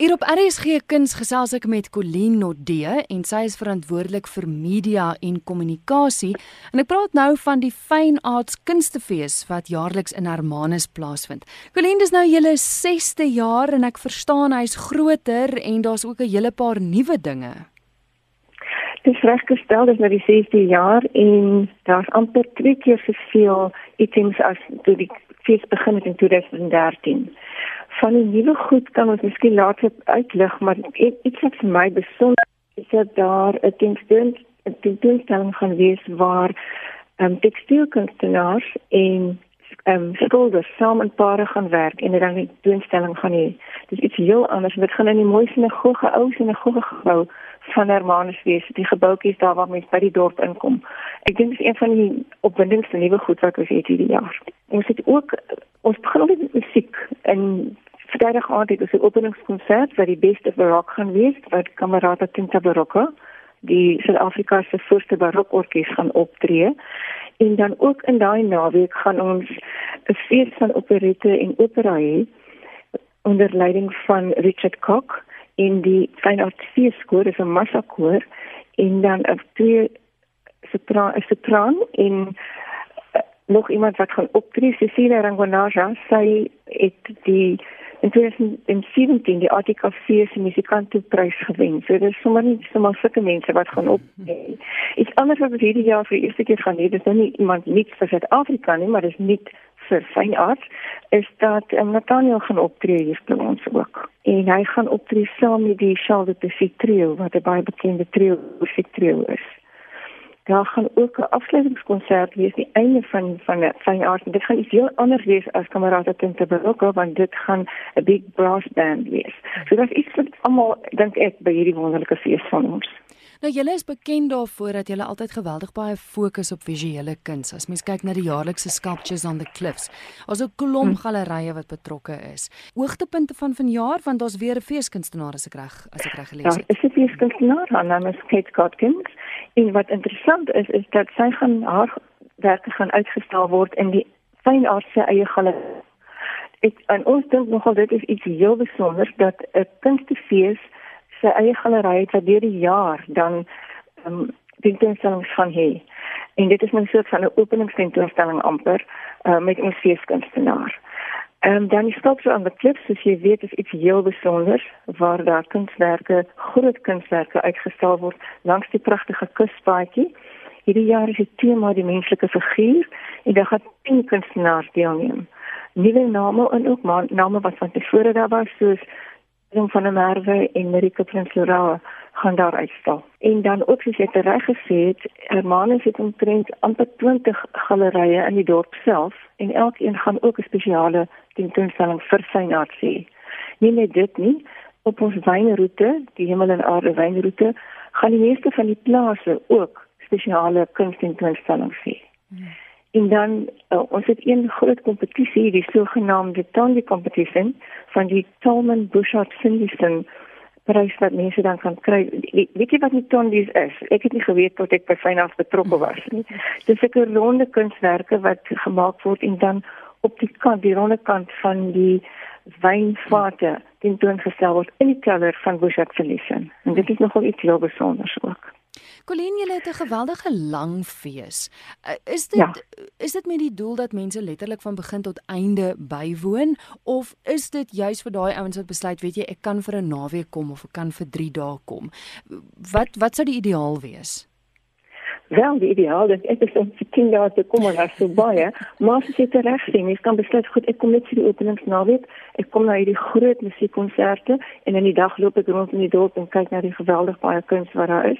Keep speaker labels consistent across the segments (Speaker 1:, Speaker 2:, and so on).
Speaker 1: Hier op RSG Kuns gesels ek met Colleen Nodee en sy is verantwoordelik vir media en kommunikasie en ek praat nou van die Fine Arts Kunstefees wat jaarliks in Hermanus plaasvind. Colleen, dis nou julle 6ste jaar en ek verstaan hy's groter en daar's ook 'n hele paar nuwe dinge.
Speaker 2: Dis reggestel dis nou die 6ste jaar en daar's amper twee keer soveel items as toe die fees begin het in 2013 van die nuwe goed kan ons miskien later uitlig, maar iets wat vir my besonder is dat daar 'n tentoon 'n tentoonstelling gaan wees waar ehm um, tekstielkunstenaars en ehm um, skilders saam in pare gaan werk en dan 'n tentoonstelling gaan hê. Dis iets heel anders. Dit gaan in die mooi sinagoge, ou sinagoge gebou van Hermanus wees, die gebouetjies daar waar mense by die dorp inkom. Ek dink dit is een van die opwindendste nuwe goed wat ons het hierdie jaar. Ons het ook ons begin met musiek en Vrydag aand het ons 'n openingskonsert vir die beste barok gaan wees wat Kamerata Tinta Barocco, die Suid-Afrika se voorste barokorkes gaan optree. En dan ook in daai naweek gaan ons 'n fees van operette en opera hê onder leiding van Richard Cock in die Fine Arts Feeskoor, dis 'n massakoor en dan 'n twee sopran, 'n sopran en uh, nog iemand wat gaan optree, Cecilia Rangonaja, sy het die in 2017 die ATKV se musikanteprys gewen. So dis sommer nie sommer sulke mense wat gaan op. Iets anders wat hierdie jaar vir die eerste keer gaan hê, dis nou nie iemand net vir Suid-Afrika nie, maar dis net vir fyn arts is dat um, Nathaniel gaan optree hier by ons ook. En hy gaan optree saam met die Charles de Petit trio wat 'n baie bekende trio, musiek trio is daar gaan ook 'n afsluitingskonsert wees die einde van van 'n fyn aard. Dit gaan iets heel anders wees as Kamerata Tinte Barocco want dit gaan 'n big brass band wees. So dit is iets wat almal dink ek by hierdie wonderlike fees van ons.
Speaker 1: Nou julle is bekend daarvoor dat julle altyd geweldig baie fokus op visuele kuns. As mens kyk na die jaarlikse sculptures on the cliffs, het 'n klomp hm. gallerye wat betrokke is. Hoogtepunte van vanjaar want daar's weer 'n feeskunstenaar as ek reg as ek reg gelees het.
Speaker 2: Ja, is 'n feeskunstenaar, haar naam is Kate Godkins. En wat interessant is is dat sy gaan haar werke gaan uitgestal word in die fynaardse eie galerie. Ek en ons dink nogal dit is iets heel besonders dat 'n kunstefees sy eie galery het wat deur die jaar dan ehm um, tentoonstellings van hê. En dit is 'n soort van 'n openingstentoonstelling amper uh, met 'n feeskunstenaar. Ehm um, dan die sculpture on the cliffs, soos jy weet, is iets heel besonders waar daar kunswerke, groot kunswerke uitgestal word langs die pragtige kuspaadjie. Hierdie jaar is dit tema die menslike figuur en daar gaan 10 kunstenaars deelneem. Nuwe name en ook name wat van tevore daar was soos Willem van der Merwe en Marika Prinslora gaan daar uitstal. En dan ook soos jy reg gesê het, Hermanus het omtrent amper 20 gallerye in die dorp self en elkeen gaan ook 'n spesiale tentoonstelling vir sy sê. Nie net dit nie, op ons wynroete, die hemel en aarde wynroete, gaan die meeste van die plase ook spesiale kunstentoonstellings hê. Hmm. En dan uh, ons het een groot kompetisie, die sogenaamde Tondi competition van die Tolman Bushart Finlayson prys wat mense dan kan kry. Weet jy wat die Tondis is? Ek het nie geweet tot ek by Fynaf betrokke was nie. Dis 'n ronde kunswerke wat gemaak word en dan op die kant, die ronde kant van die wynvate tentoongestel word in die keller van Bushart Finlayson. En dit is nogal iets heel besonders ook.
Speaker 1: Colleen, julle het 'n geweldige lang fees. Uh, is dit ja. is dit met die doel dat mense letterlik van begin tot einde bywoon of is dit juis vir daai ouens wat besluit, weet jy, ek kan vir 'n naweek kom of ek kan vir 3 dae kom? Wat wat sou die ideaal wees?
Speaker 2: Wel, die ideaal is ek is om vir 10 dae te kom en as so baie, maar as jy dit reg sien, jy kan besluit goed, ek kom net vir die openingsnaweek, ek kom na hierdie groot musiekkonserte en in die dag loop ek rond in die dorp en kyk na die geweldig baie kuns wat daar is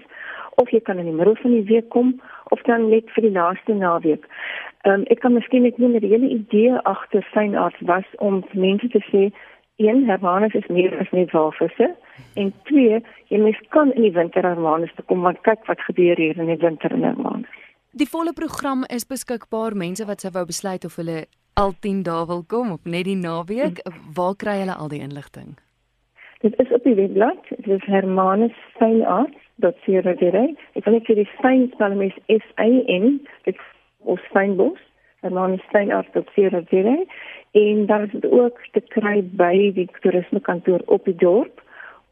Speaker 2: of jy kan in die middel van die week kom of dan net vir die laaste naweek. Ehm um, ek kan miskien net nie met die hele idee agter fyn arts was om mense te sê een Hermanus is meer as net walvisse en twee jy mis kan in die winter Hermanus toe kom want kyk wat gebeur hier in die winter in Hermanus.
Speaker 1: Die volle program is beskikbaar mense wat sou wou besluit of hulle al 10 dae wil kom of net die naweek, waar kry hulle al die inligting?
Speaker 2: Dit is op die webblad, dit is Hermanus Fyn Arts www.fynbos.co.za. Ek wil net vir die fyn spel mes S A N dit ons fynbos Hermanus Steinart op Seravere en daar is dit ook te kry by die toerismekantoor op die dorp.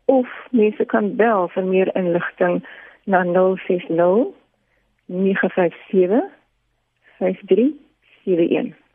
Speaker 2: Of mense kan bel vir meer inligting na 060 957 5371